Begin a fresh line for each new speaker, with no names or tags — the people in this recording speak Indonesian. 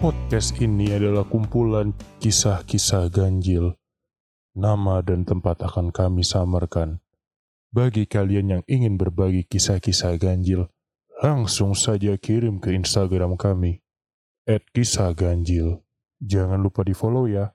Podcast ini adalah kumpulan kisah-kisah ganjil. Nama dan tempat akan kami samarkan. Bagi kalian yang ingin berbagi kisah-kisah ganjil, langsung saja kirim ke Instagram kami. @kisahganjil. Jangan lupa di follow ya.